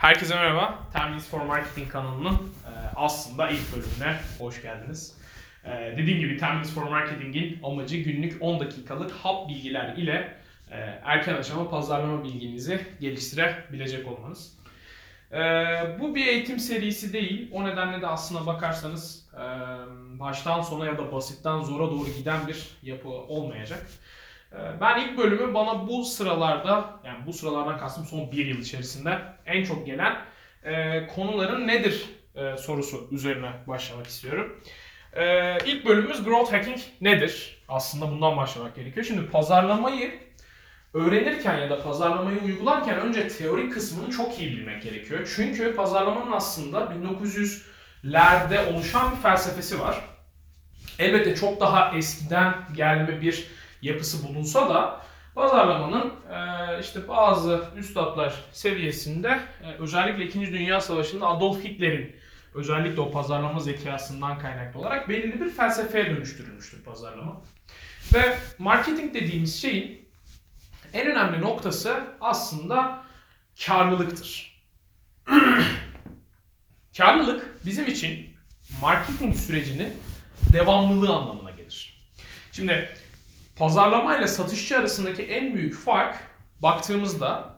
Herkese merhaba. Terminus for Marketing kanalının e, aslında ilk bölümüne hoş geldiniz. E, dediğim gibi Terminus for Marketing'in amacı günlük 10 dakikalık hap bilgiler ile e, erken aşama pazarlama bilginizi geliştirebilecek olmanız. Bu bir eğitim serisi değil. O nedenle de aslına bakarsanız baştan sona ya da basitten zora doğru giden bir yapı olmayacak. Ee, Ben ilk bölümü bana bu sıralarda, yani bu sıralardan kastım son bir yıl içerisinde en çok gelen e, konuların nedir e, sorusu üzerine başlamak istiyorum. E, ilk bölümümüz Growth Hacking nedir? Aslında bundan başlamak gerekiyor. Şimdi pazarlamayı öğrenirken ya da pazarlamayı uygularken önce teorik kısmını çok iyi bilmek gerekiyor. Çünkü pazarlamanın aslında 1900'lerde oluşan bir felsefesi var. Elbette çok daha eskiden gelme bir yapısı bulunsa da pazarlamanın e, işte bazı üstadlar seviyesinde e, özellikle 2. Dünya Savaşı'nda Adolf Hitler'in özellikle o pazarlama zekasından kaynaklı olarak belirli bir felsefeye dönüştürülmüştür pazarlama. Ve marketing dediğimiz şeyin en önemli noktası aslında karlılıktır. Karlılık bizim için marketing sürecinin devamlılığı anlamına gelir. Şimdi pazarlama ile satışçı arasındaki en büyük fark baktığımızda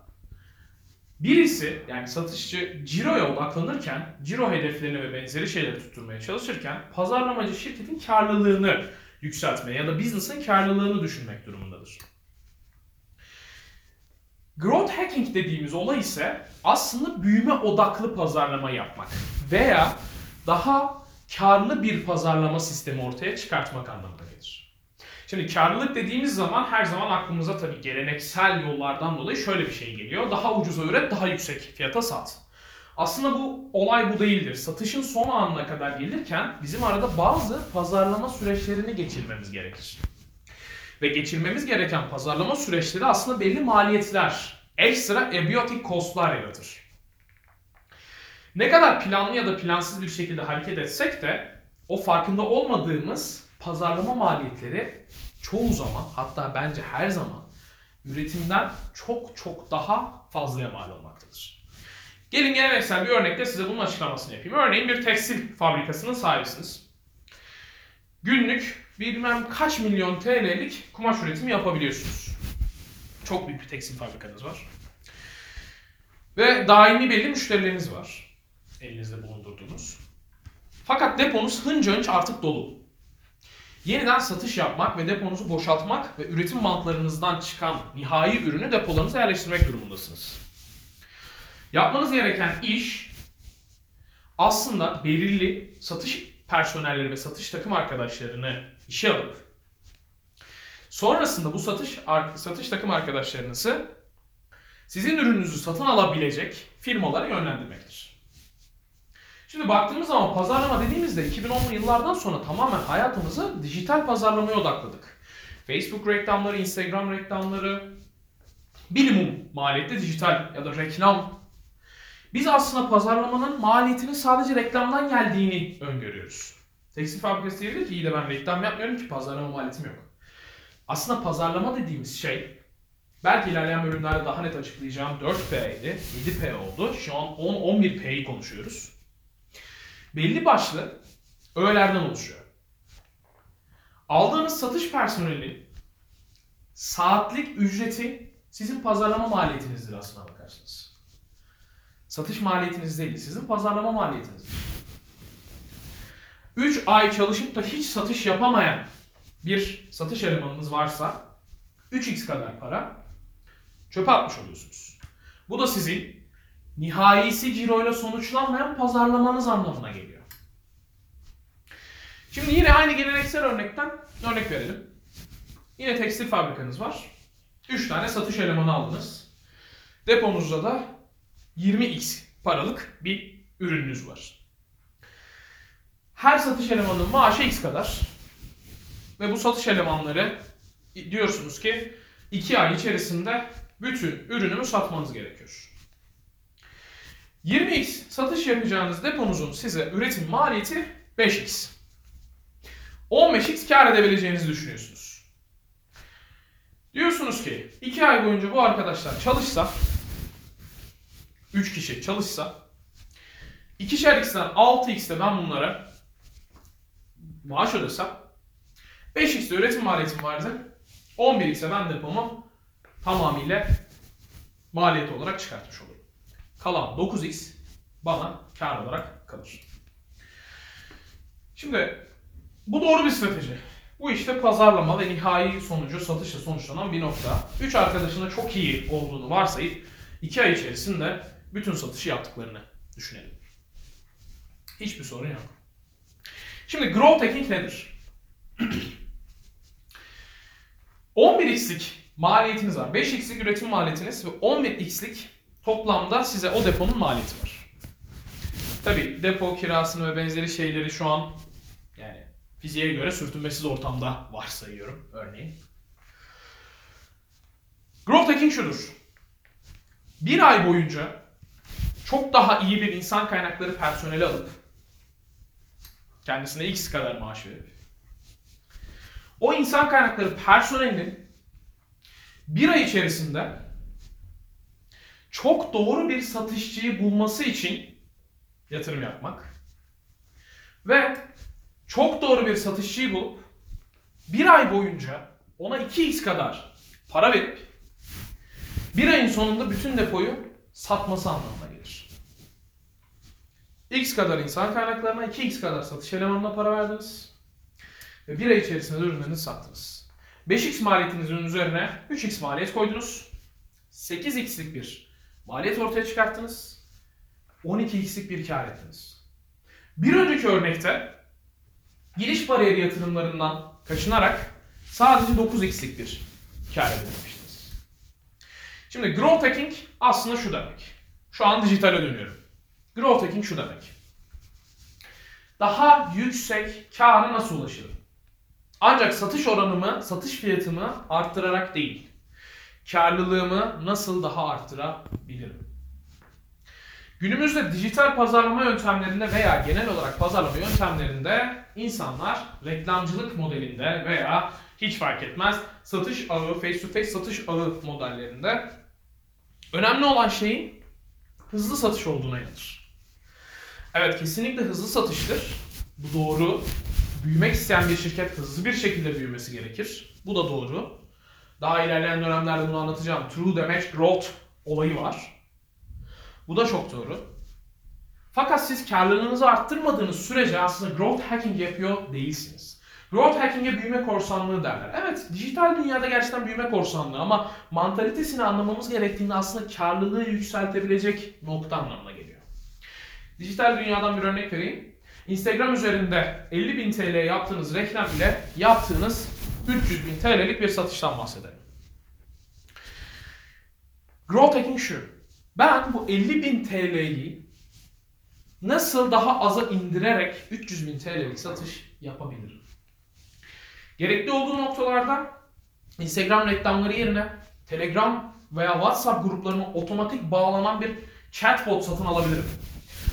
birisi yani satışçı ciroya odaklanırken, ciro hedeflerini ve benzeri şeyleri tutturmaya çalışırken pazarlamacı şirketin karlılığını yükseltmeye ya da business'ın karlılığını düşünmek durumundadır. Growth hacking dediğimiz olay ise aslında büyüme odaklı pazarlama yapmak veya daha karlı bir pazarlama sistemi ortaya çıkartmak anlamına gelir. Şimdi karlılık dediğimiz zaman her zaman aklımıza tabii geleneksel yollardan dolayı şöyle bir şey geliyor. Daha ucuza üret, daha yüksek fiyata sat. Aslında bu olay bu değildir. Satışın son anına kadar gelirken bizim arada bazı pazarlama süreçlerini geçirmemiz gerekir. Ve geçirmemiz gereken pazarlama süreçleri aslında belli maliyetler, ekstra abiotic costlar yaratır. Ne kadar planlı ya da plansız bir şekilde hareket etsek de o farkında olmadığımız pazarlama maliyetleri çoğu zaman hatta bence her zaman üretimden çok çok daha fazlaya mal olmaktadır. Gelin geleneksel bir örnekle size bunun açıklamasını yapayım. Örneğin bir tekstil fabrikasının sahibisiniz. Günlük bilmem kaç milyon TL'lik kumaş üretimi yapabiliyorsunuz. Çok büyük bir tekstil fabrikanız var. Ve daimi belli müşterileriniz var. Elinizde bulundurduğunuz. Fakat deponuz hınca hınç artık dolu. Yeniden satış yapmak ve deponuzu boşaltmak ve üretim bantlarınızdan çıkan nihai ürünü depolarınıza yerleştirmek durumundasınız. Yapmanız gereken iş aslında belirli satış personelleri ve satış takım arkadaşlarını işe alıp sonrasında bu satış satış takım arkadaşlarınızı sizin ürününüzü satın alabilecek firmalara yönlendirmektir. Şimdi baktığımız zaman pazarlama dediğimizde 2010'lu yıllardan sonra tamamen hayatımızı dijital pazarlamaya odakladık. Facebook reklamları, Instagram reklamları, bilimum maliyette dijital ya da reklam. Biz aslında pazarlamanın maliyetinin sadece reklamdan geldiğini öngörüyoruz. Tekstil fabrikası diyebilir ki iyi de ben reklam yapmıyorum ki pazarlama maliyetim yok. Aslında pazarlama dediğimiz şey belki ilerleyen bölümlerde daha net açıklayacağım 4P'ydi, 7P oldu. Şu an 10-11P'yi konuşuyoruz belli başlı öğelerden oluşuyor. Aldığınız satış personeli saatlik ücreti sizin pazarlama maliyetinizdir aslına bakarsınız. Satış maliyetiniz değil, sizin pazarlama maliyetiniz. 3 ay çalışıp da hiç satış yapamayan bir satış elemanınız varsa 3x kadar para çöpe atmış oluyorsunuz. Bu da sizin nihayesi ciroyla sonuçlanmayan pazarlamanız anlamına geliyor. Şimdi yine aynı geleneksel örnekten örnek verelim. Yine tekstil fabrikanız var. 3 tane satış elemanı aldınız. Deponuzda da 20x paralık bir ürününüz var. Her satış elemanının maaşı x kadar. Ve bu satış elemanları diyorsunuz ki 2 ay içerisinde bütün ürünümü satmanız gerekiyor. 20x satış yapacağınız deponuzun size üretim maliyeti 5x. 15x kar edebileceğinizi düşünüyorsunuz. Diyorsunuz ki 2 ay boyunca bu arkadaşlar çalışsa 3 kişi çalışsa 2'şer x'ten 6x'te ben bunlara maaş ödesem 5x'te üretim maliyetim vardı. 11x'e ben depomu tamamıyla maliyet olarak çıkartmış olurum. Kalan 9x bana kar olarak kalır. Şimdi bu doğru bir strateji. Bu işte pazarlama ve nihai sonucu satışla sonuçlanan bir nokta. Üç arkadaşın da çok iyi olduğunu varsayıp iki ay içerisinde bütün satışı yaptıklarını düşünelim. Hiçbir sorun yok. Şimdi growth hacking nedir? 11x'lik maliyetiniz var. 5x'lik üretim maliyetiniz ve 11x'lik toplamda size o deponun maliyeti var. Tabi depo kirasını ve benzeri şeyleri şu an yani fiziğe göre sürtünmesiz ortamda varsayıyorum örneğin. Growth hacking şudur. Bir ay boyunca çok daha iyi bir insan kaynakları personeli alıp kendisine x kadar maaş verip o insan kaynakları personelinin bir ay içerisinde çok doğru bir satışçıyı bulması için yatırım yapmak ve çok doğru bir satışçıyı bulup bir ay boyunca ona 2x kadar para verip bir ayın sonunda bütün depoyu satması anlamına gelir. X kadar insan kaynaklarına 2x kadar satış elemanına para verdiniz. Ve bir ay içerisinde de ürünlerinizi sattınız. 5x maliyetinizin üzerine 3x maliyet koydunuz. 8x'lik bir maliyet ortaya çıkarttınız. 12x'lik bir kar ettiniz. Bir önceki örnekte giriş bariyeri yatırımlarından kaçınarak sadece 9x'lik bir kar elde etmiştiniz. Şimdi growth hacking aslında şu demek. Şu an dijitale dönüyorum. Growth hacking şu demek. Daha yüksek kâra nasıl ulaşırım? Ancak satış oranımı, satış fiyatımı arttırarak değil. Karlılığımı nasıl daha arttırabilirim? Günümüzde dijital pazarlama yöntemlerinde veya genel olarak pazarlama yöntemlerinde insanlar reklamcılık modelinde veya hiç fark etmez satış ağı, face to face satış ağı modellerinde önemli olan şeyin hızlı satış olduğuna inanır. Evet kesinlikle hızlı satıştır. Bu doğru. Büyümek isteyen bir şirket hızlı bir şekilde büyümesi gerekir. Bu da doğru. Daha ilerleyen dönemlerde bunu anlatacağım. True Damage Growth olayı var. Bu da çok doğru. Fakat siz karlılığınızı arttırmadığınız sürece aslında growth hacking yapıyor değilsiniz. Growth hacking'e büyüme korsanlığı derler. Evet, dijital dünyada gerçekten büyüme korsanlığı ama mantalitesini anlamamız gerektiğinde aslında karlılığı yükseltebilecek nokta anlamına geliyor. Dijital dünyadan bir örnek vereyim. Instagram üzerinde 50.000 TL yaptığınız reklam ile yaptığınız 300.000 TL'lik bir satıştan bahsedelim. Growth hacking şu. Ben bu 50.000 TL'yi nasıl daha aza indirerek 300.000 TL'lik satış yapabilirim? Gerekli olduğu noktalarda Instagram reklamları yerine Telegram veya WhatsApp gruplarına otomatik bağlanan bir chatbot satın alabilirim.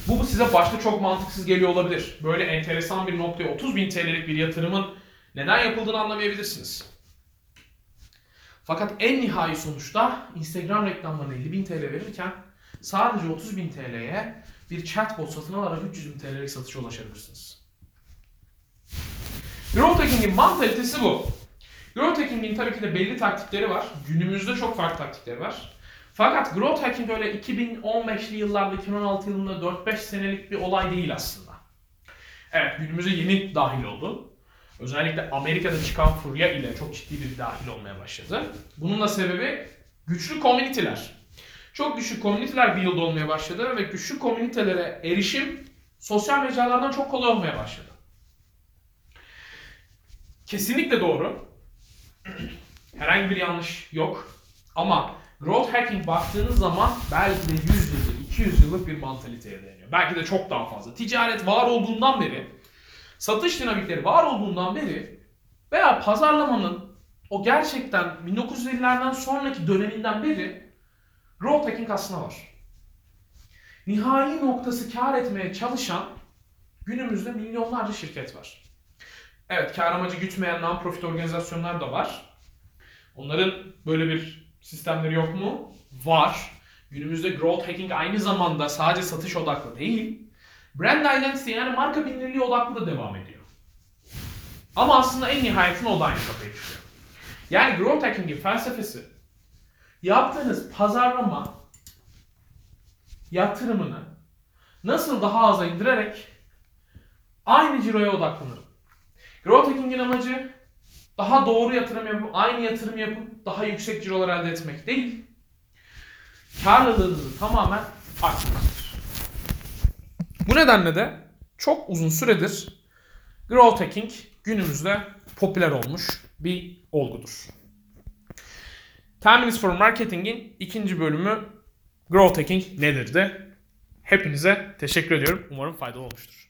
Bu, size başta çok mantıksız geliyor olabilir. Böyle enteresan bir noktaya 30.000 TL'lik bir yatırımın neden yapıldığını anlamayabilirsiniz. Fakat en nihai sonuçta Instagram reklamlarına 50.000 TL verirken sadece 30.000 TL'ye bir chatbot satın alarak 300.000 TL'lik satışa ulaşabilirsiniz. Growth hacking'in mantalitesi bu. Growth hacking'in tabii ki de belli taktikleri var. Günümüzde çok farklı taktikleri var. Fakat growth hacking öyle 2015'li yıllarda, 2016 yılında 4-5 senelik bir olay değil aslında. Evet günümüze yeni dahil oldu. Özellikle Amerika'da çıkan furya ile çok ciddi bir dahil olmaya başladı. Bunun da sebebi güçlü komüniteler. Çok güçlü komüniteler build olmaya başladı ve güçlü komünitelere erişim sosyal mecralardan çok kolay olmaya başladı. Kesinlikle doğru. Herhangi bir yanlış yok. Ama growth hacking baktığınız zaman belki de 100 yıllık, 200 yıllık bir mantaliteye dayanıyor. Belki de çok daha fazla. Ticaret var olduğundan beri, satış dinamikleri var olduğundan beri veya pazarlamanın o gerçekten 1950'lerden sonraki döneminden beri growth hacking aslında var. Nihai noktası kar etmeye çalışan günümüzde milyonlarca şirket var. Evet kar amacı gütmeyen non-profit organizasyonlar da var. Onların böyle bir sistemleri yok mu? Var. Günümüzde growth hacking aynı zamanda sadece satış odaklı değil, brand identity yani marka bilinirliği odaklı da devam ediyor. Ama aslında en nihayetinde o da aynı kapıya çıkıyor. Yani growth hacking'in felsefesi yaptığınız pazarlama yatırımını nasıl daha aza indirerek aynı ciroya odaklanırım. Growth hacking'in amacı daha doğru yatırım yapıp aynı yatırım yapıp daha yüksek cirolar elde etmek değil. Karlılığınızı tamamen arttırmaktır. Bu nedenle de çok uzun süredir growth hacking günümüzde popüler olmuş bir olgudur. Ten for Marketing'in ikinci bölümü Growth Hacking nedir de hepinize teşekkür ediyorum. Umarım faydalı olmuştur.